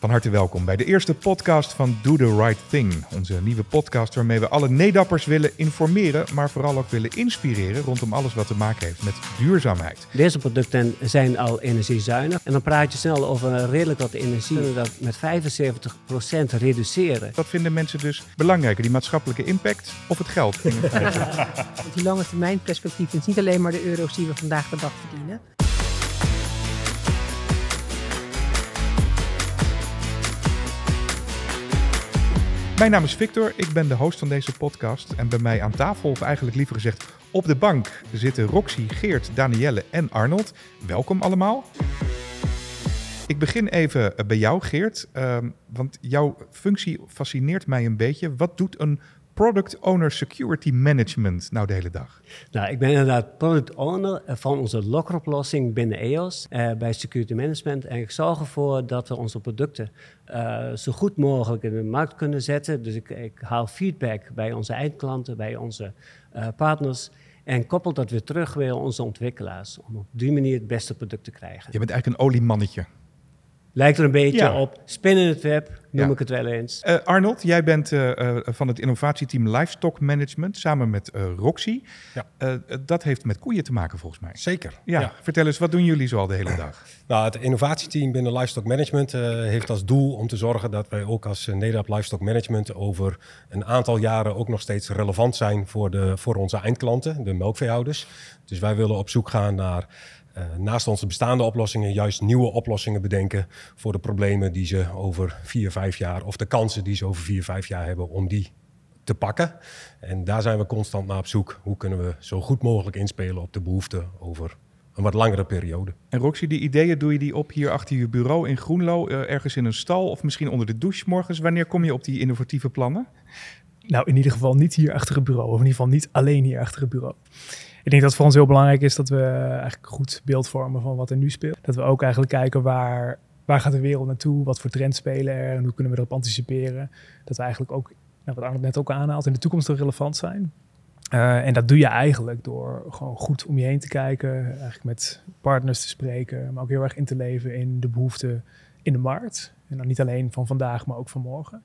Van harte welkom bij de eerste podcast van Do the Right Thing. Onze nieuwe podcast waarmee we alle nedappers willen informeren, maar vooral ook willen inspireren rondom alles wat te maken heeft met duurzaamheid. Deze producten zijn al energiezuinig. En dan praat je snel over redelijk wat energie. We dat met 75% reduceren. Wat vinden mensen dus belangrijker, die maatschappelijke impact of het geld? Want die lange termijn perspectief is niet alleen maar de euro's die we vandaag de dag verdienen. Mijn naam is Victor, ik ben de host van deze podcast. En bij mij aan tafel, of eigenlijk liever gezegd op de bank, zitten Roxy, Geert, Danielle en Arnold. Welkom allemaal. Ik begin even bij jou, Geert, ehm, want jouw functie fascineert mij een beetje. Wat doet een Product Owner Security Management nou de hele dag? Nou, ik ben inderdaad Product Owner van onze lockeroplossing binnen EOS uh, bij Security Management. En ik zorg ervoor dat we onze producten uh, zo goed mogelijk in de markt kunnen zetten. Dus ik, ik haal feedback bij onze eindklanten, bij onze uh, partners. En koppel dat weer terug bij onze ontwikkelaars. Om op die manier het beste product te krijgen. Je bent eigenlijk een oliemannetje. Lijkt er een beetje ja. op spinnen het web, noem ja. ik het wel eens. Uh, Arnold, jij bent uh, uh, van het innovatieteam Livestock Management samen met Roxy. Ja. dat heeft met koeien te maken volgens mij. Zeker. Ja. ja. Vertel eens, wat doen jullie zo al de hele dag? Nou, het innovatieteam binnen Livestock Management heeft als doel om te zorgen dat wij ook als Nederland Livestock Management over een aantal jaren ook nog steeds relevant zijn voor, de, voor onze eindklanten, de melkveehouders. Dus wij willen op zoek gaan naar naast onze bestaande oplossingen juist nieuwe oplossingen bedenken voor de problemen die ze over vier, vijf jaar, of de kansen die ze over vier, vijf jaar hebben om die te pakken. En daar zijn we constant naar op zoek. Hoe kunnen we zo goed mogelijk inspelen op de behoeften over een wat langere periode. En Roxy, die ideeën doe je die op hier achter je bureau in Groenlo, uh, ergens in een stal of misschien onder de douche morgens. Wanneer kom je op die innovatieve plannen? Nou, in ieder geval niet hier achter het bureau, of in ieder geval niet alleen hier achter het bureau ik denk dat het voor ons heel belangrijk is dat we eigenlijk goed beeld vormen van wat er nu speelt. Dat we ook eigenlijk kijken waar, waar gaat de wereld naartoe, wat voor trends spelen er en hoe kunnen we erop anticiperen. Dat we eigenlijk ook, nou, wat Arnold net ook aanhaalt, in de toekomst ook relevant zijn. Uh, en dat doe je eigenlijk door gewoon goed om je heen te kijken, eigenlijk met partners te spreken, maar ook heel erg in te leven in de behoeften in de markt. En dan niet alleen van vandaag, maar ook van morgen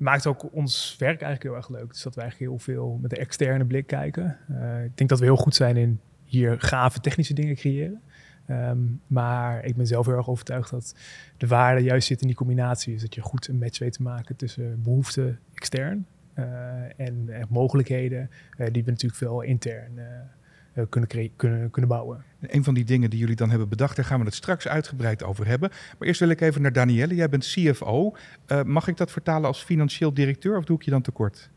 maakt ook ons werk eigenlijk heel erg leuk. Dus dat we eigenlijk heel veel met de externe blik kijken. Uh, ik denk dat we heel goed zijn in hier gave technische dingen creëren. Um, maar ik ben zelf heel erg overtuigd dat de waarde juist zit in die combinatie. Dus dat je goed een match weet te maken tussen behoeften extern uh, en, en, mogelijkheden uh, die we natuurlijk veel intern kunnen, kunnen, kunnen bouwen. Een van die dingen die jullie dan hebben bedacht, daar gaan we het straks uitgebreid over hebben. Maar eerst wil ik even naar Danielle. Jij bent CFO. Uh, mag ik dat vertalen als financieel directeur of doe ik je dan tekort?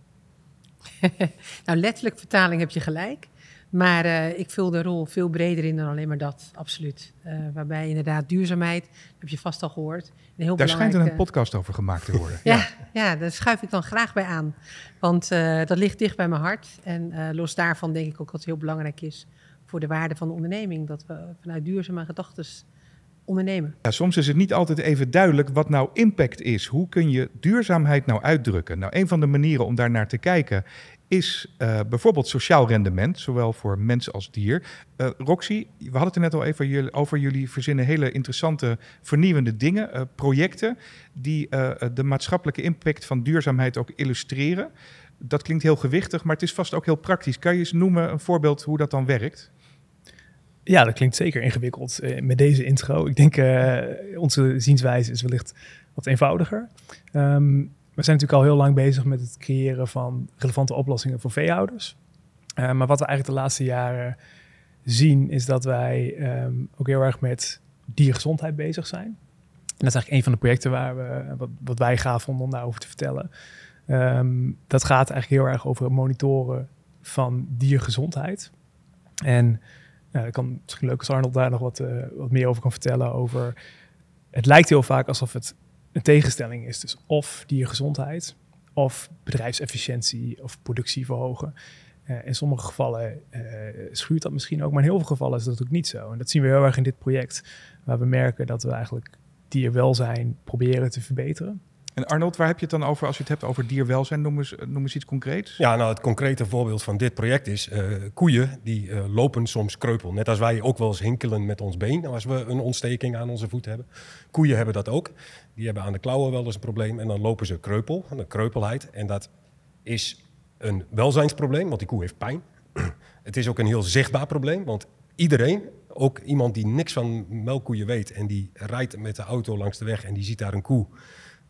nou, letterlijk vertaling heb je gelijk. Maar uh, ik vul de rol veel breder in dan alleen maar dat, absoluut. Uh, waarbij inderdaad duurzaamheid, heb je vast al gehoord. Een heel daar schijnt er een podcast over gemaakt te worden. ja, ja. ja, daar schuif ik dan graag bij aan. Want uh, dat ligt dicht bij mijn hart. En los daarvan denk ik ook dat het heel belangrijk is voor de waarde van de onderneming. Dat we vanuit duurzame gedachten ondernemen. Ja, soms is het niet altijd even duidelijk wat nou impact is. Hoe kun je duurzaamheid nou uitdrukken? Nou, een van de manieren om daar naar te kijken is uh, bijvoorbeeld sociaal rendement, zowel voor mens als dier. Uh, Roxy, we hadden het er net al even over. Jullie verzinnen hele interessante, vernieuwende dingen, uh, projecten die de maatschappelijke impact van duurzaamheid ook illustreren. Dat klinkt heel gewichtig, maar het is vast ook heel praktisch. Kan je eens noemen een voorbeeld hoe dat dan werkt? Ja, dat klinkt zeker ingewikkeld met deze intro. Ik denk onze zienswijze is wellicht wat eenvoudiger. Um, we zijn natuurlijk al heel lang bezig met het creëren van relevante oplossingen voor veehouders. Uh, maar wat we eigenlijk de laatste jaren zien, is dat wij um, ook heel erg met diergezondheid bezig zijn. En dat is eigenlijk een van de projecten waar we, wat, wat wij gaaf vonden om daarover te vertellen. Um, dat gaat eigenlijk heel erg over het monitoren van diergezondheid. En ik kan misschien leuk als Arnold daar nog wat, uh, wat meer over kan vertellen over. Het lijkt heel vaak alsof het een tegenstelling is. Dus of diergezondheid, of bedrijfsefficiëntie of productie verhogen. Uh, in sommige gevallen uh, schuurt dat misschien ook, maar in heel veel gevallen is dat ook niet zo. En dat zien we heel erg in dit project, waar we merken dat we eigenlijk dierwelzijn proberen te verbeteren. En Arnold, waar heb je het dan over als je het hebt over dierwelzijn? Noem eens, noem eens iets concreets. Ja, nou het concrete voorbeeld van dit project is uh, koeien die uh, lopen soms kreupel. Net als wij ook wel eens hinkelen met ons been als we een ontsteking aan onze voet hebben. Koeien hebben dat ook. Die hebben aan de klauwen wel eens een probleem en dan lopen ze kreupel, een kreupelheid. En dat is een welzijnsprobleem, want die koe heeft pijn. Het is ook een heel zichtbaar probleem, want iedereen, ook iemand die niks van melkkoeien weet en die rijdt met de auto langs de weg en die ziet daar een koe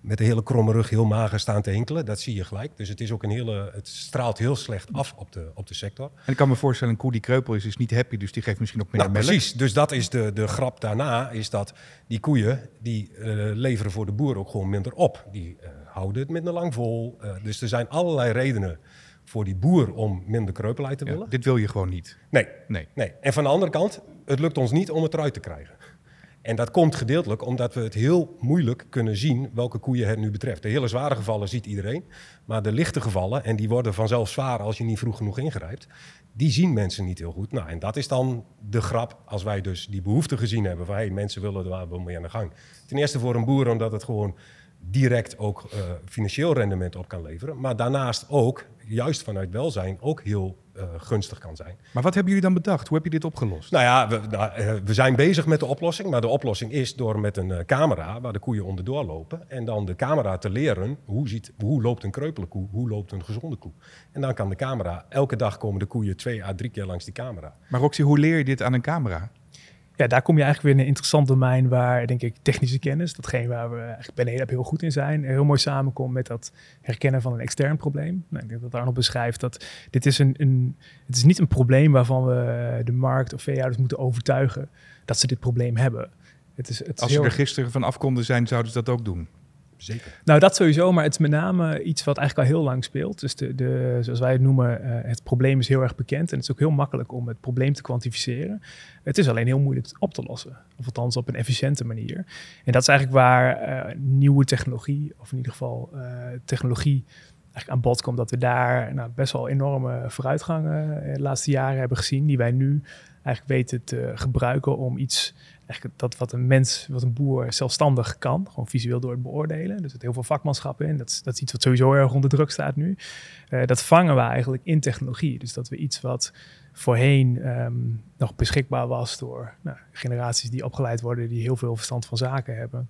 met een hele kromme rug, heel mager staan te hinkelen. Dat zie je gelijk. Dus het, is ook een hele, het straalt heel slecht af op de, op de sector. En ik kan me voorstellen, een koe die kreupel is, is niet happy, dus die geeft misschien ook meer nou, melk. Precies, dus dat is de, de grap daarna, is dat die koeien, die uh, leveren voor de boer ook gewoon minder op. Die uh, houden het minder lang vol. Uh, dus er zijn allerlei redenen voor die boer om minder kreupelheid te willen. Ja, dit wil je gewoon niet. Nee, nee. nee. En van de andere kant, het lukt ons niet om het eruit te krijgen. En dat komt gedeeltelijk omdat we het heel moeilijk kunnen zien welke koeien het nu betreft. De hele zware gevallen ziet iedereen, maar de lichte gevallen, en die worden vanzelf zwaar als je niet vroeg genoeg ingrijpt, die zien mensen niet heel goed. Nou, en dat is dan de grap als wij dus die behoefte gezien hebben van hey, mensen willen er wel mee aan de gang. Ten eerste voor een boer omdat het gewoon direct ook uh, financieel rendement op kan leveren. Maar daarnaast ook, juist vanuit welzijn, ook heel uh, gunstig kan zijn. Maar wat hebben jullie dan bedacht? Hoe heb je dit opgelost? Nou ja, we, nou, uh, we zijn bezig met de oplossing. Maar de oplossing is door met een camera waar de koeien onderdoor lopen. En dan de camera te leren hoe, ziet, hoe loopt een kreupele koe, hoe loopt een gezonde koe. En dan kan de camera, elke dag komen de koeien twee à drie keer langs die camera. Maar Roxy, hoe leer je dit aan een camera? Ja, daar kom je eigenlijk weer in een interessant domein waar, denk ik, technische kennis, datgene waar we eigenlijk bij NEDAP heel goed in zijn, heel mooi samenkomt met dat herkennen van een extern probleem. Nou, ik denk dat Arnold beschrijft dat dit is een, een, het is niet een probleem waarvan we de markt of veehouders moeten overtuigen dat ze dit probleem hebben. Het is, het Als ze er gisteren van af konden zijn, zouden ze dat ook doen. Zeker. Nou, dat sowieso, maar het is met name iets wat eigenlijk al heel lang speelt. Dus de, de, zoals wij het noemen, uh, het probleem is heel erg bekend. En het is ook heel makkelijk om het probleem te kwantificeren. Het is alleen heel moeilijk op te lossen. Of althans op een efficiënte manier. En dat is eigenlijk waar uh, nieuwe technologie, of in ieder geval uh, technologie eigenlijk aan bod komt. Dat we daar nou, best wel enorme vooruitgangen de laatste jaren hebben gezien. Die wij nu eigenlijk weten te gebruiken om iets eigenlijk dat wat een mens, wat een boer zelfstandig kan, gewoon visueel door het beoordelen. Er zit heel veel vakmanschap in. Dat is, dat iets wat sowieso erg onder druk staat nu. Uh, dat vangen we eigenlijk in technologie. Dus dat we iets wat voorheen um, nog beschikbaar was door nou, generaties die opgeleid worden, die heel veel verstand van zaken hebben.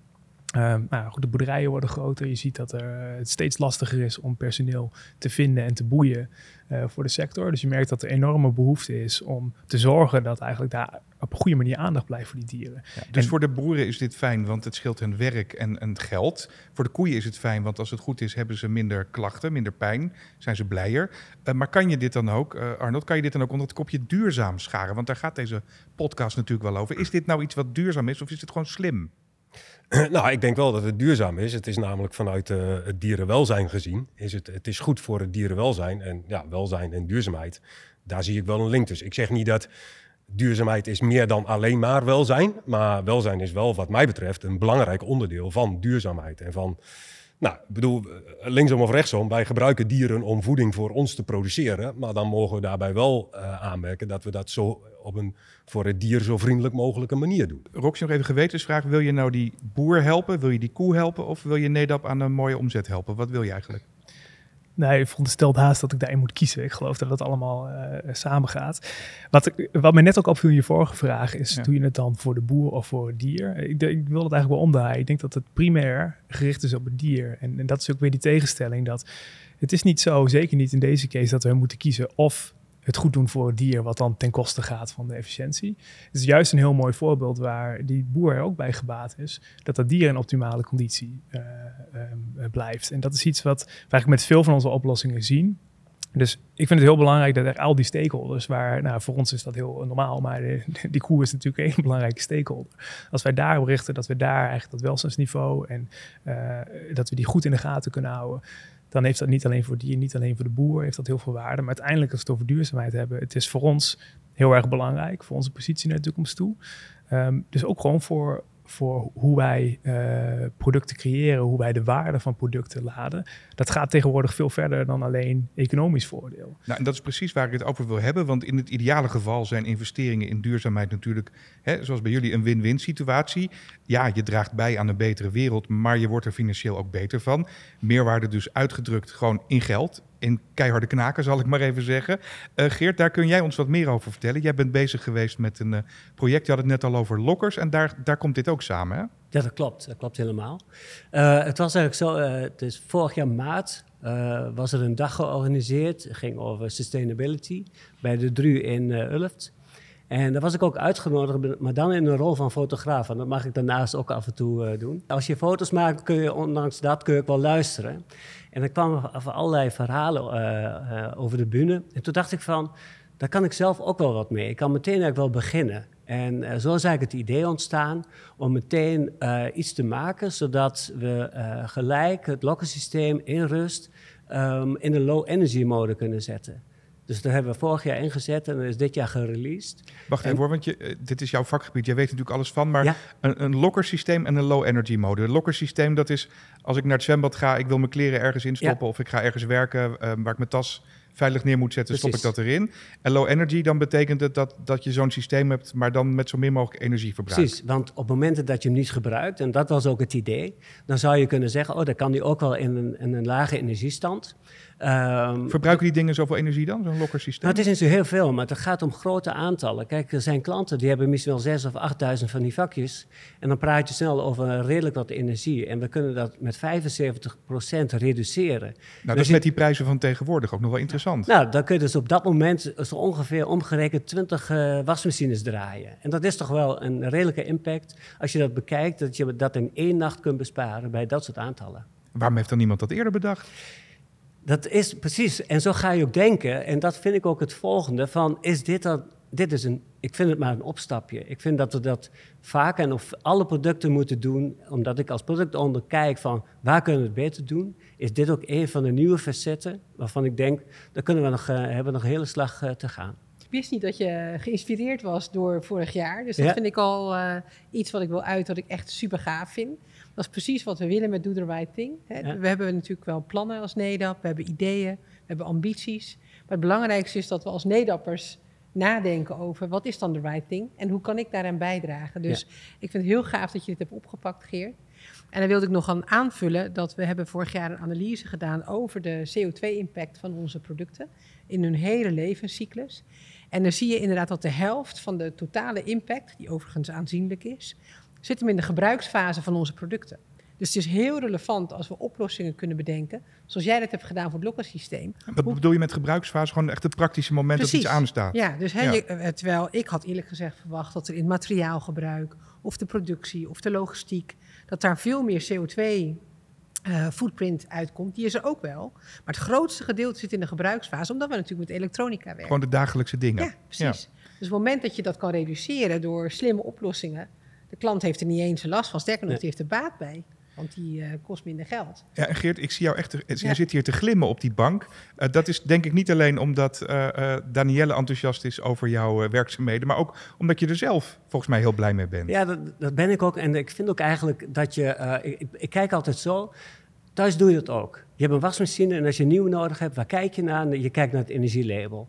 Um, nou, goed, de boerderijen worden groter. Je ziet dat er, het steeds lastiger is om personeel te vinden en te boeien uh, voor de sector. Dus je merkt dat er enorme behoefte is om te zorgen dat eigenlijk daar op een goede manier aandacht blijft voor die dieren. Ja, dus en, voor de boeren is dit fijn, want het scheelt hun werk en, en geld. Voor de koeien is het fijn, want als het goed is, hebben ze minder klachten, minder pijn, zijn ze blijer. Uh, maar kan je dit dan ook, uh, Arnold, kan je dit dan ook onder het kopje duurzaam scharen? Want daar gaat deze podcast natuurlijk wel over. Is dit nou iets wat duurzaam is of is het gewoon slim? Nou, ik denk wel dat het duurzaam is. Het is namelijk vanuit uh, het dierenwelzijn gezien. Is het, het is goed voor het dierenwelzijn. En ja, welzijn en duurzaamheid, daar zie ik wel een link tussen. Ik zeg niet dat duurzaamheid is meer dan alleen maar welzijn. Maar welzijn is wel, wat mij betreft, een belangrijk onderdeel van duurzaamheid. En van, nou, ik bedoel, linksom of rechtsom, wij gebruiken dieren om voeding voor ons te produceren. Maar dan mogen we daarbij wel uh, aanmerken dat we dat zo op een voor het dier zo vriendelijk mogelijke manier doen. Roxy, nog even gewetensvraag. Wil je nou die boer helpen? Wil je die koe helpen? Of wil je Nedap aan een mooie omzet helpen? Wat wil je eigenlijk? Nee, ik veronderstelt haast dat ik daarin moet kiezen. Ik geloof dat het allemaal uh, samen gaat. Wat, ik, wat me net ook opviel in je vorige vraag is, ja. doe je het dan voor de boer of voor het dier? Ik, ik wil het eigenlijk wel omdraaien. Ik denk dat het primair gericht is op het dier. En, en dat is ook weer die tegenstelling dat het is niet zo, zeker niet in deze case, dat we moeten kiezen of het goed doen voor het dier, wat dan ten koste gaat van de efficiëntie. Het is juist een heel mooi voorbeeld waar die boer er ook bij gebaat is, dat dat dier in optimale conditie uh, uh, blijft. En dat is iets wat we eigenlijk met veel van onze oplossingen zien. Dus ik vind het heel belangrijk dat er al die stakeholders, waar, nou voor ons is dat heel normaal, maar die koe is natuurlijk een belangrijke stakeholder. Als wij daarop richten, dat we daar eigenlijk dat welstandsniveau en uh, dat we die goed in de gaten kunnen houden, dan heeft dat niet alleen voor dier, niet alleen voor de boer, heeft dat heel veel waarde. Maar uiteindelijk, als we het over duurzaamheid hebben, het is voor ons heel erg belangrijk, voor onze positie naar de toekomst toe. Um, dus ook gewoon voor voor hoe wij uh, producten creëren, hoe wij de waarde van producten laden. Dat gaat tegenwoordig veel verder dan alleen economisch voordeel. Nou, en dat is precies waar ik het over wil hebben. Want in het ideale geval zijn investeringen in duurzaamheid natuurlijk, hè, zoals bij jullie, een win-win situatie. Ja, je draagt bij aan een betere wereld, maar je wordt er financieel ook beter van. Meerwaarde dus uitgedrukt gewoon in geld in keiharde knaken, zal ik maar even zeggen. Uh, Geert, daar kun jij ons wat meer over vertellen. Jij bent bezig geweest met een uh, project, je had het net al over lokkers en daar, daar komt dit ook samen, hè? Ja, dat klopt. Dat klopt helemaal. Uh, het was eigenlijk zo, het is vorig jaar maart was er een dag georganiseerd. Het ging over sustainability bij de DRU in Ulft. En daar was ik ook uitgenodigd, maar dan in een rol van fotograaf. En dat mag ik daarnaast ook af en toe uh, doen. Als je foto's maakt, kun je ondanks dat kun je ook wel luisteren. En er kwamen allerlei verhalen uh, uh, over de bühne. En toen dacht ik van, daar kan ik zelf ook wel wat mee. Ik kan meteen eigenlijk wel beginnen. En zo is eigenlijk het idee ontstaan om meteen iets te maken... zodat we gelijk het lokkensysteem in rust um, in een low-energy mode kunnen zetten. Dus daar hebben we vorig jaar ingezet en is dit jaar gereleased. Wacht even hoor, want je, eh, dit is jouw vakgebied. Jij weet natuurlijk alles van. Maar een, een lockersysteem en een low energy mode. Een lockersysteem, dat is als ik naar het zwembad ga, ik wil mijn kleren ergens instoppen of ik ga ergens werken uh, waar ik mijn tas veilig neer moet zetten, stop ik dat erin. En low energy, dan betekent het dat, dat je zo'n systeem hebt, maar dan met zo min mogelijk energie verbruikt. Precies, want op momenten dat je hem niet gebruikt, en dat was ook het idee, dan zou je kunnen zeggen, oh, dan kan die ook wel in een, in een lage energiestand. Um, Verbruiken die dingen zoveel energie dan, zo'n lokkersysteem? Nou, het is niet zo heel veel, maar het gaat om grote aantallen. Kijk, er zijn klanten die hebben misschien wel 6.000 of 8.000 van die vakjes. En dan praat je snel over redelijk wat energie. En we kunnen dat met 75% reduceren. Nou, dat dus is met die prijzen van tegenwoordig ook nog wel interessant. Nou, dan kun je dus op dat moment zo ongeveer omgerekend 20 uh, eh, wasmachines draaien. En dat is toch wel een redelijke impact als je dat bekijkt, dat je dat in één nacht kunt besparen bij dat soort aantallen. Waarom heeft dan niemand dat eerder bedacht? Dat is precies, en zo ga je ook denken. En dat vind ik ook het volgende: van is dit dan, dit is een, ik vind het maar een opstapje. Ik vind dat we dat vaak en of alle producten moeten doen, omdat ik als productonder kijk van waar kunnen we het beter doen. Is dit ook een van de nieuwe facetten waarvan ik denk, daar kunnen we nog, uh, hebben we nog een hele slag uh, te gaan. Ik wist niet dat je geïnspireerd was door vorig jaar. Dus dat vind ik al uh, iets wat ik wil uit, wat ik echt super gaaf vind. Dat is precies wat we willen met Do the Right Thing. We hebben natuurlijk wel plannen als NEDAP, we hebben ideeën, we hebben ambities. Maar het belangrijkste is dat we als NEDAP'ers nadenken over wat is dan de right thing en hoe kan ik daaraan bijdragen. Dus ik vind het heel gaaf dat je dit hebt opgepakt, Geert. En dan wilde ik nog aan aanvullen dat we hebben vorig jaar een analyse gedaan over de CO2-impact van onze producten in hun hele levenscyclus. En dan zie je inderdaad dat de helft van de totale impact, die overigens aanzienlijk is, zit hem in de gebruiksfase van onze producten. Dus het is heel relevant als we oplossingen kunnen bedenken, zoals jij dat hebt gedaan voor het lokkensysteem. Wat bedoel je met gebruiksfase? Gewoon echt het praktische moment dat iets aanstaat. Ja, dus ja. Eh, terwijl ik had eerlijk gezegd verwacht dat er in materiaalgebruik of de productie of de logistiek, dat daar veel meer CO2 uh, footprint uitkomt. Die is er ook wel. Maar het grootste gedeelte zit in de gebruiksfase, omdat we natuurlijk met elektronica werken. Gewoon de dagelijkse dingen. Ja, precies. Dus op het moment dat je dat kan reduceren door slimme oplossingen, de klant heeft er niet eens last van. Sterker nog, die heeft er baat bij. Want die uh, kost minder geld. Ja, en Geert, ik zie jou echt. Je zit hier te glimmen op die bank. Uh, dat is denk ik niet alleen omdat uh, Danielle enthousiast is over jouw werkzaamheden, maar ook omdat je er zelf volgens mij heel blij mee bent. Ja, dat, dat ben ik ook. En ik vind ook eigenlijk dat je. Ik, ik, kijk altijd zo. Thuis doe je dat ook. Je hebt een wasmachine en als je een nieuwe nodig hebt, waar kijk je naar? Je kijkt naar het energielabel.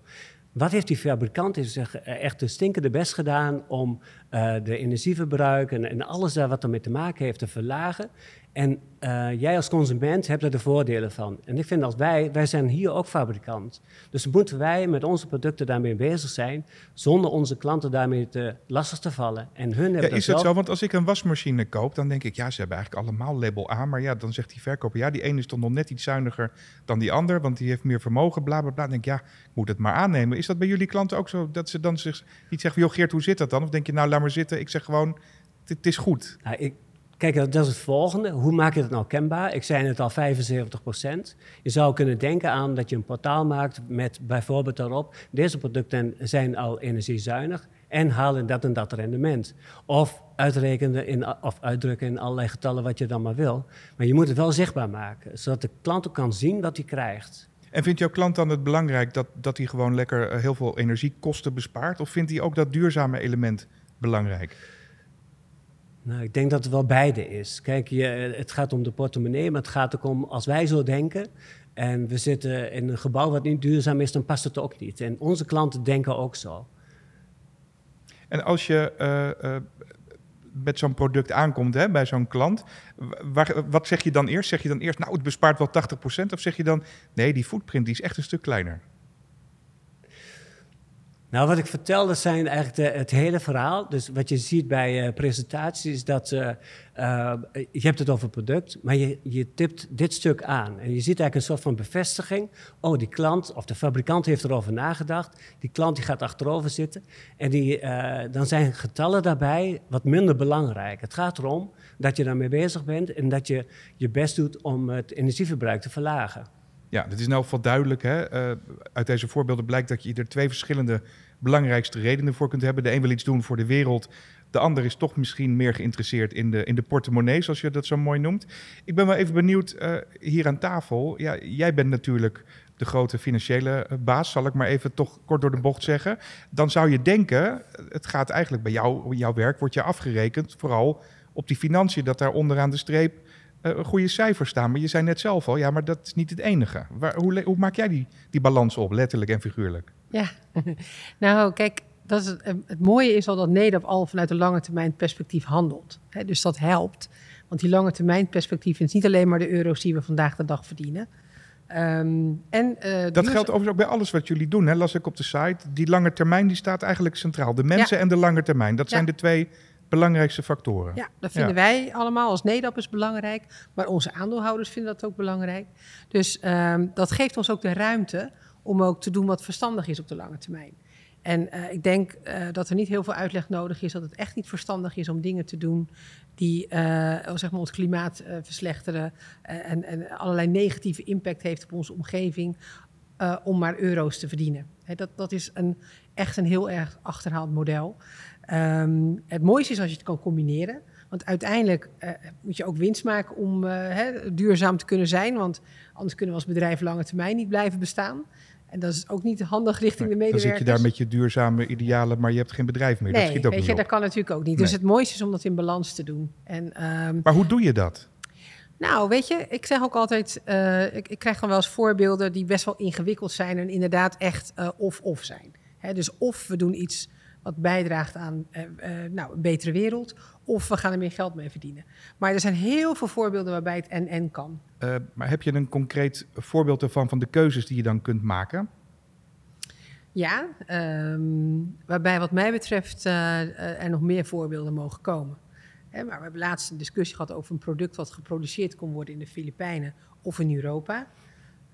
Wat heeft die fabrikant heeft zich echt de stinkende best gedaan om uh, de energieverbruik en, en, alles daar wat ermee te maken heeft te verlagen? En uh, jij als consument hebt er de voordelen van. En ik vind dat wij, wij zijn hier ook fabrikant. Dus moeten wij met onze producten daarmee bezig zijn, zonder onze klanten daarmee te lastig te vallen. En hun ja, is het zo? Want als ik een wasmachine koop, dan denk ik, ja, ze hebben eigenlijk allemaal label A. Maar ja, dan zegt die verkoper, ja, die ene is toch nog net iets zuiniger dan die ander, want die heeft meer vermogen, bla bla bla. Dan denk ik, ja, ik moet het maar aannemen. Is dat bij jullie klanten ook zo, dat ze dan zich niet zeggen, joh Geert, hoe zit dat dan? Of denk je, nou, laat maar zitten, ik zeg gewoon, het is goed. Ik, Kijk, dat is het volgende. Hoe maak je dat nou kenbaar? Ik zei het al, 75% Je zou kunnen denken aan dat je een portaal maakt met bijvoorbeeld daarop... deze producten zijn al energiezuinig en halen dat en dat rendement. Of uitrekenen in, of uitdrukken in allerlei getallen wat je dan maar wil. Maar je moet het wel zichtbaar maken, zodat de klant ook kan zien wat hij krijgt. En vindt jouw klant dan het belangrijk dat, dat hij gewoon lekker eh, heel veel energiekosten bespaart? Of vindt hij ook dat duurzame element belangrijk? Nou, ik denk dat het wel beide is. Kijk, je, het gaat om de portemonnee, maar het gaat ook om als wij zo denken. En we zitten in een gebouw wat niet duurzaam is, dan past het ook niet. En onze klanten denken ook zo. En als je uh, uh, met zo'n product aankomt hè, bij zo'n klant, wat zeg je dan eerst? Zeg je dan eerst, nou, het bespaart wel 80%? Of zeg je dan, nee, die footprint die is echt een stuk kleiner? Nou, wat ik vertelde zijn eigenlijk het hele verhaal. Dus wat je ziet bij uh, presentaties is dat uh, uh, je hebt het over product, maar je, je tipt dit stuk aan. En je ziet eigenlijk een soort van bevestiging. Oh, die klant of de fabrikant heeft erover nagedacht. Die klant die gaat achterover zitten. En die, dan zijn getallen daarbij wat minder belangrijk. Het gaat erom dat je daarmee bezig bent en dat je je best doet om het energieverbruik te verlagen. Ja, dat is nou geval duidelijk. Hè? uit deze voorbeelden blijkt dat je er twee verschillende belangrijkste redenen voor kunt hebben. De een wil iets doen voor de wereld. De ander is toch misschien meer geïnteresseerd in de, in de portemonnee, zoals je dat zo mooi noemt. Ik ben wel even benieuwd uh, hier aan tafel. Ja, jij bent natuurlijk de grote financiële eh, baas, zal ik maar even toch kort door de bocht zeggen. Dan zou je denken, het gaat eigenlijk bij jou, jouw werk, wordt je afgerekend, vooral op die financiën, dat daar onderaan de streep uh, goede cijfers staan. Maar je zei net zelf al, ja, maar dat is niet het enige. Waar, hoe, hoe maak jij die, die balans op, letterlijk en figuurlijk? Ja, nou kijk, dat is het, eh, het, mooie is al dat NEDAP al vanuit een lange termijn perspectief handelt. dus dat helpt. Want die lange termijn perspectief is niet alleen maar de euro's die we vandaag de dag verdienen. Um, en, uh, dat geldt overigens ook bij alles wat jullie doen, hè, las ik op de site. Die lange termijn die staat eigenlijk centraal. De mensen en de lange termijn, dat zijn de twee belangrijkste factoren. Ja, dat vinden wij allemaal als NEDAP belangrijk. Maar onze aandeelhouders vinden dat ook belangrijk. Dus um, dat geeft ons ook de ruimte om ook te doen wat verstandig is op de lange termijn. En uh, ik denk uh, dat er niet heel veel uitleg nodig is, dat het echt niet verstandig is om dingen te doen die uh, zeg maar ons klimaat verslechteren en, en, allerlei negatieve impact heeft op onze omgeving, om maar euro's te verdienen. dat, dat is een, echt een heel erg achterhaald model. Um, het mooiste is als je het kan combineren. Want uiteindelijk moet je ook winst maken om duurzaam te kunnen zijn. Want anders kunnen we als bedrijf lange termijn niet blijven bestaan. En dat is ook niet handig richting de medewerkers. Dan zit je daar met je duurzame idealen, maar je hebt geen bedrijf meer. Nee, dat schiet ook weet niet je, op. dat kan natuurlijk ook niet. Dus het mooiste is om dat in balans te doen. En, um, maar hoe doe je dat? Nou, weet je, ik zeg ook altijd, uh, ik, ik, krijg dan wel eens voorbeelden die best wel ingewikkeld zijn en inderdaad echt of-of zijn. Hè, dus of we doen iets wat bijdraagt aan uh, nou, een betere wereld, of we gaan er meer geld mee verdienen. Maar er zijn heel veel voorbeelden waarbij het en-en kan. Uh, maar heb je een concreet voorbeeld ervan van de keuzes die je dan kunt maken? Ja, um, waarbij wat mij betreft er nog meer voorbeelden mogen komen. Hè, maar we hebben laatst een discussie gehad over een product wat geproduceerd kon worden in de Filipijnen of in Europa.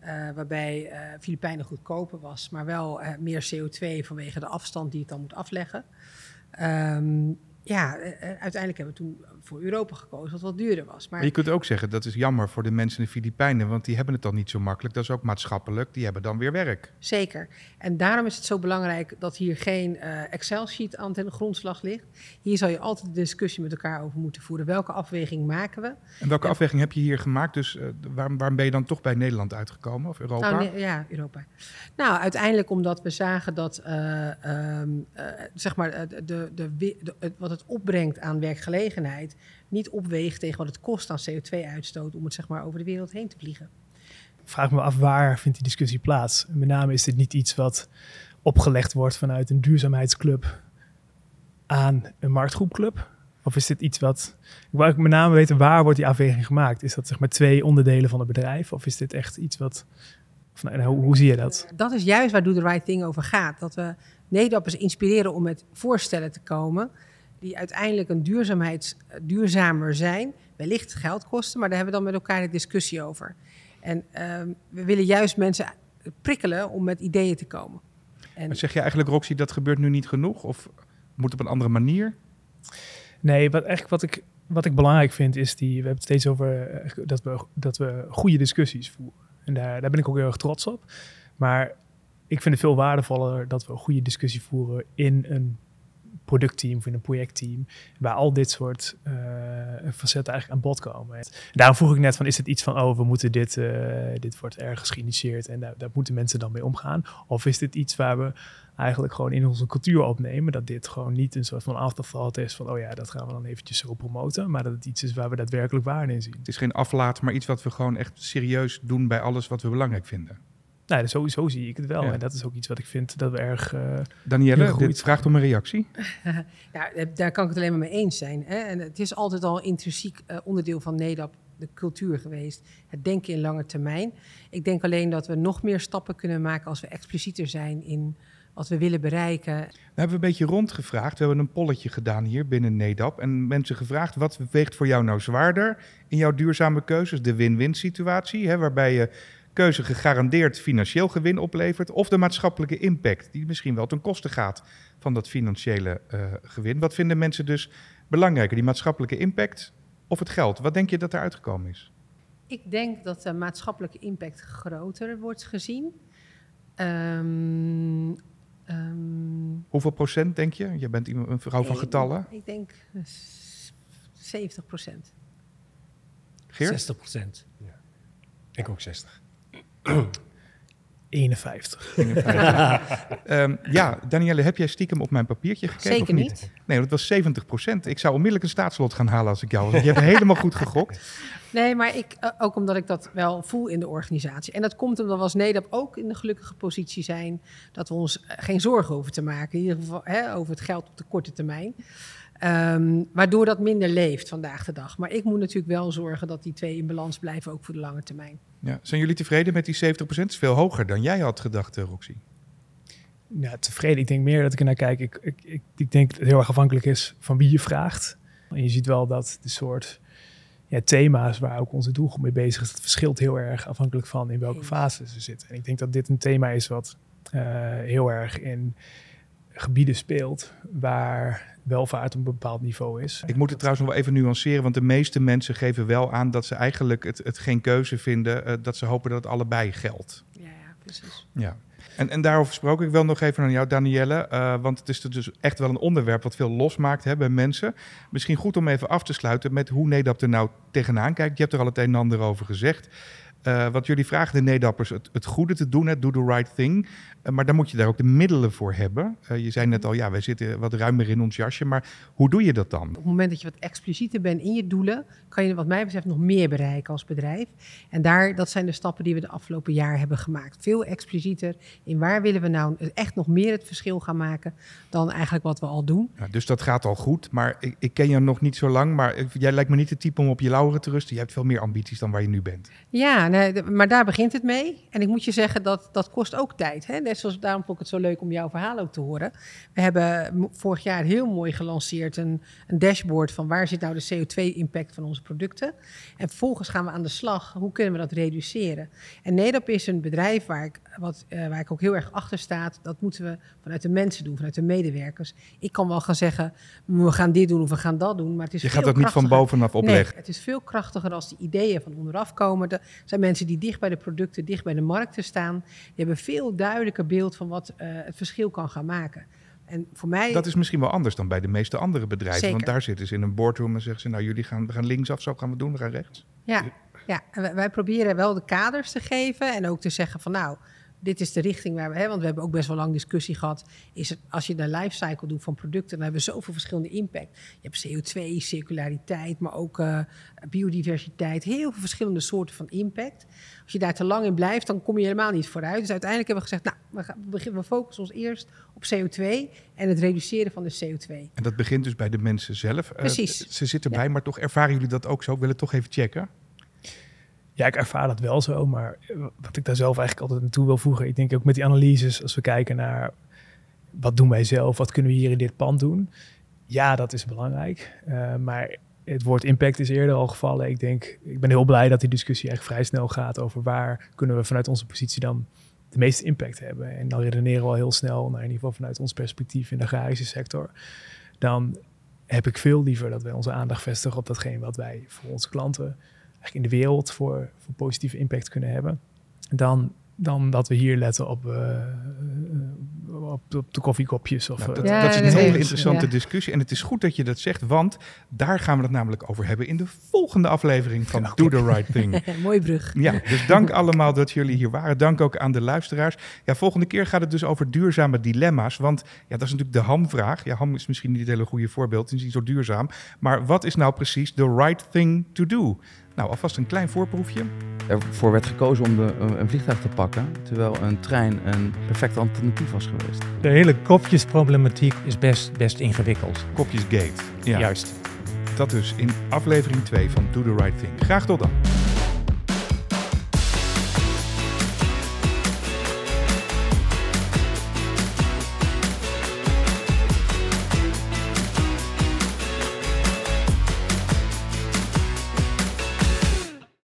Uh, waarbij uh, Filipijnen goedkoper was, maar wel uh, meer CO2 vanwege de afstand die het dan moet afleggen. Um, ja, uiteindelijk hebben we toen voor Europa gekozen, wat wat duurder was. Maar... maar je kunt ook zeggen, dat is jammer voor de mensen in de Filipijnen, want die hebben het dan niet zo makkelijk. Dat is ook maatschappelijk, die hebben dan weer werk. Zeker. En daarom is het zo belangrijk dat hier geen uh, Excel-sheet aan ten grondslag ligt. Hier zal je altijd de discussie met elkaar over moeten voeren. Welke afweging maken we? En welke en... afweging heb je hier gemaakt? Dus uh, waarom, waarom ben je dan toch bij Nederland uitgekomen of Europa? Nou, nee, ja, Europa. Nou, uiteindelijk omdat we zagen dat, uh, um, zeg maar, de, de, de, de, wat het opbrengt aan werkgelegenheid niet opweegt tegen wat het kost aan CO2-uitstoot om het zeg maar over de wereld heen te vliegen. Vraag me af waar vindt die discussie plaats? Met name is dit niet iets wat opgelegd wordt vanuit een duurzaamheidsclub aan een marktgroepclub? Of is dit iets wat. Ik wil met name weten waar wordt die afweging gemaakt? Is dat zeg maar twee onderdelen van het bedrijf? Of is dit echt iets wat. Of, nou, hoe, hoe zie je dat? Dat is juist waar Do the Right Thing over gaat. Dat we Nederlanders inspireren om met voorstellen te komen die uiteindelijk een duurzaamheids, duurzamer zijn, wellicht geld kosten, maar daar hebben we dan met elkaar de discussie over. En um, we willen juist mensen prikkelen om met ideeën te komen. En maar zeg je eigenlijk, Roxy, dat gebeurt nu niet genoeg? Of moet op een andere manier? Nee, wat, eigenlijk wat ik, wat ik belangrijk vind is die, we hebben het steeds over eh, dat we, dat we goede discussies voeren. En daar, daar ben ik ook heel erg trots op. Maar ik vind het veel waardevoller dat we een goede discussie voeren in een productteam of in een projectteam, waar al dit soort uh, facetten eigenlijk aan bod komen. En daarom vroeg ik net van, is het iets van, oh, we moeten dit, uh, dit wordt ergens geïnitieerd en daar, daar moeten mensen dan mee omgaan? Of is dit iets waar we eigenlijk gewoon in onze cultuur opnemen. Dat dit gewoon niet een soort van afterthought is van, oh ja, dat gaan we dan eventjes zo promoten. Maar dat het iets is waar we daadwerkelijk waarde in zien. Het is geen aflaat, maar iets wat we gewoon echt serieus doen bij alles wat we belangrijk vinden. Nou, sowieso zie ik het wel. En dat is ook iets wat ik vind dat we erg. Uh, Danielle, dit vraagt om een reactie. ja, daar kan ik het alleen maar mee eens zijn. Hè? En het is altijd al intrinsiek uh, onderdeel van NEDAP de cultuur geweest. Het denken in lange termijn. Ik denk alleen dat we nog meer stappen kunnen maken als we explicieter zijn in wat we willen bereiken. We hebben een beetje rondgevraagd. We hebben een polletje gedaan hier binnen NEDAP. En mensen gevraagd, wat weegt voor jou nou zwaarder in jouw duurzame keuzes? De win-win situatie, hè, waarbij je keuze gegarandeerd financieel gewin oplevert... of de maatschappelijke impact, die misschien wel ten koste gaat van dat financiële uh, gewin. Wat vinden mensen dus belangrijker, die maatschappelijke impact of het geld? Wat denk je dat er uitgekomen is? Ik denk dat de maatschappelijke impact groter wordt gezien. Um, Um, Hoeveel procent denk je? Je bent een vrouw van getallen. Ik denk 70 procent. 60 procent. Ja. Ik ook 60. 51. 51. um, ja, Danielle, heb jij stiekem op mijn papiertje gekeken? Zeker niet. Nee, dat was 70 procent. Ik zou onmiddellijk een staatslot gaan halen als ik jou was. Je hebt helemaal goed gegokt. Nee, maar ik, uh, ook omdat ik dat wel voel in de organisatie. En dat komt omdat we als Nederland ook in de gelukkige positie zijn... dat we ons eh, geen zorgen hoeven te maken. In ieder geval hè, over het geld op de korte termijn. Um, waardoor dat minder leeft vandaag de dag. Maar ik moet natuurlijk wel zorgen dat die twee in balans blijven, ook voor de lange termijn. Ja. Zijn jullie tevreden met die 70%? Dat is veel hoger dan jij had gedacht, eh, Roxy. Ja, tevreden. Ik denk meer dat ik er naar kijk. Ik, ik, ik, ik denk dat het heel erg afhankelijk is van wie je vraagt. En je ziet wel dat de soort ja, thema's waar ook onze doelgroep mee bezig is, dat verschilt heel erg afhankelijk van in welke fase ze zitten. En ik denk dat dit een thema is wat uh, heel erg in gebieden speelt waar welvaart op een bepaald niveau is. Ik moet het trouwens nog wel even nuanceren, want de meeste mensen geven wel aan dat ze eigenlijk het, het geen keuze vinden, uh, dat ze hopen dat het allebei geldt. Ja, ja precies. Ja. En, en daarover gesproken, ik wil nog even aan jou, Danielle. Uh, want het is dus echt wel een onderwerp wat veel losmaakt hè, bij mensen. Misschien goed om even af te sluiten met hoe Nedap er nou tegenaan kijkt. Je hebt er al het een en ander over gezegd. Uh, wat jullie vragen de Nedappers het, het goede te doen, het do the right thing. Uh, maar dan moet je daar ook de middelen voor hebben. Uh, je zei net al, ja, wij zitten wat ruimer in ons jasje. Maar hoe doe je dat dan? Op het moment dat je wat explicieter bent in je doelen, kan je wat mij betreft nog meer bereiken als bedrijf. En daar, dat zijn de stappen die we de afgelopen jaar hebben gemaakt. Veel explicieter in waar willen we nou echt nog meer het verschil gaan maken dan eigenlijk wat we al doen. Ja, dus dat gaat al goed. Maar ik, ik ken je nog niet zo lang. Maar jij lijkt me niet de type om op je lauren te rusten. Je hebt veel meer ambities dan waar je nu bent. Ja, nee, maar daar begint het mee. En ik moet je zeggen, dat, dat kost ook tijd. Hè? Daarom vond ik het zo leuk om jouw verhaal ook te horen. We hebben vorig jaar heel mooi gelanceerd een, een dashboard van waar zit nou de CO2-impact van onze producten. En vervolgens gaan we aan de slag. Hoe kunnen we dat reduceren? En Nedap is een bedrijf waar ik, wat, uh, waar ik ook heel erg achter sta. Dat moeten we vanuit de mensen doen, vanuit de medewerkers. Ik kan wel gaan zeggen, we gaan dit doen of we gaan dat doen. Maar het is je gaat dat niet van bovenaf opleggen. Nee, het is veel krachtiger als die ideeën van onderaf komen. Er zijn mensen die dicht bij de producten, dicht bij de markten staan. Die hebben veel duidelijker beeld van wat uh, het verschil kan gaan maken. En voor mij... Dat is misschien wel anders dan bij de meeste andere bedrijven. Zeker. Want daar zitten ze in een boardroom en zeggen ze... nou, jullie gaan, we gaan linksaf, zo gaan we doen, we gaan rechts. Ja, ja. En wij proberen wel de kaders te geven en ook te zeggen van... nou, dit is de richting waar we hebben. Want we hebben ook best wel lang discussie gehad. Is het, als je de lifecycle doet van producten, dan hebben we zoveel verschillende impact. Je hebt CO2, circulariteit, maar ook uh, biodiversiteit. Heel veel verschillende soorten van impact. Als je daar te lang in blijft, dan kom je helemaal niet vooruit. Dus uiteindelijk hebben we gezegd, nou, we, beginnen, we focussen ons eerst op CO2 en het reduceren van de CO2. En dat begint dus bij de mensen zelf. Precies. Uh, ze zitten erbij, ja. maar toch ervaren jullie dat ook zo? Ik wil het toch even checken. Ja, ik ervaar dat wel zo, maar wat ik daar zelf eigenlijk altijd naartoe wil voegen, ik denk ook met die analyses, als we kijken naar wat doen wij zelf, wat kunnen we hier in dit pand doen. Ja, dat is belangrijk, uh, maar het woord impact is eerder al gevallen. Ik denk, ik ben heel blij dat die discussie echt vrij snel gaat over waar kunnen we vanuit onze positie dan de meeste impact hebben. En dan redeneren we al heel snel, naar in ieder geval vanuit ons perspectief in de agrarische sector. Dan heb ik veel liever dat wij onze aandacht vestigen op datgene wat wij voor onze klanten in de wereld voor, voor positieve impact kunnen hebben. Dan, dan dat we hier letten op, uh, op, op de koffiekopjes. Of, Nou, eh, dat, Ja, dat is een hele interessante ja. discussie. En het is goed dat je dat zegt, want daar gaan we het namelijk over hebben in de volgende aflevering van. Do the Right Thing. Mooie brug. Ja, dus dank allemaal dat jullie hier waren. Dank ook aan de luisteraars. Ja, volgende keer gaat het dus over duurzame dilemma's. Want ja, dat is natuurlijk de hamvraag. Ja, ham is misschien niet het hele goede voorbeeld. Het is niet zo duurzaam. Maar wat is nou precies the right thing to do? Nou, alvast een klein voorproefje. Ervoor werd gekozen om de, een vliegtuig te pakken, terwijl een trein een perfect alternatief was geweest. De hele kopjesproblematiek is best, best ingewikkeld. Kopjes gate. Ja, Juist. dat dus in aflevering 2 van Do the Right Thing. Graag tot dan.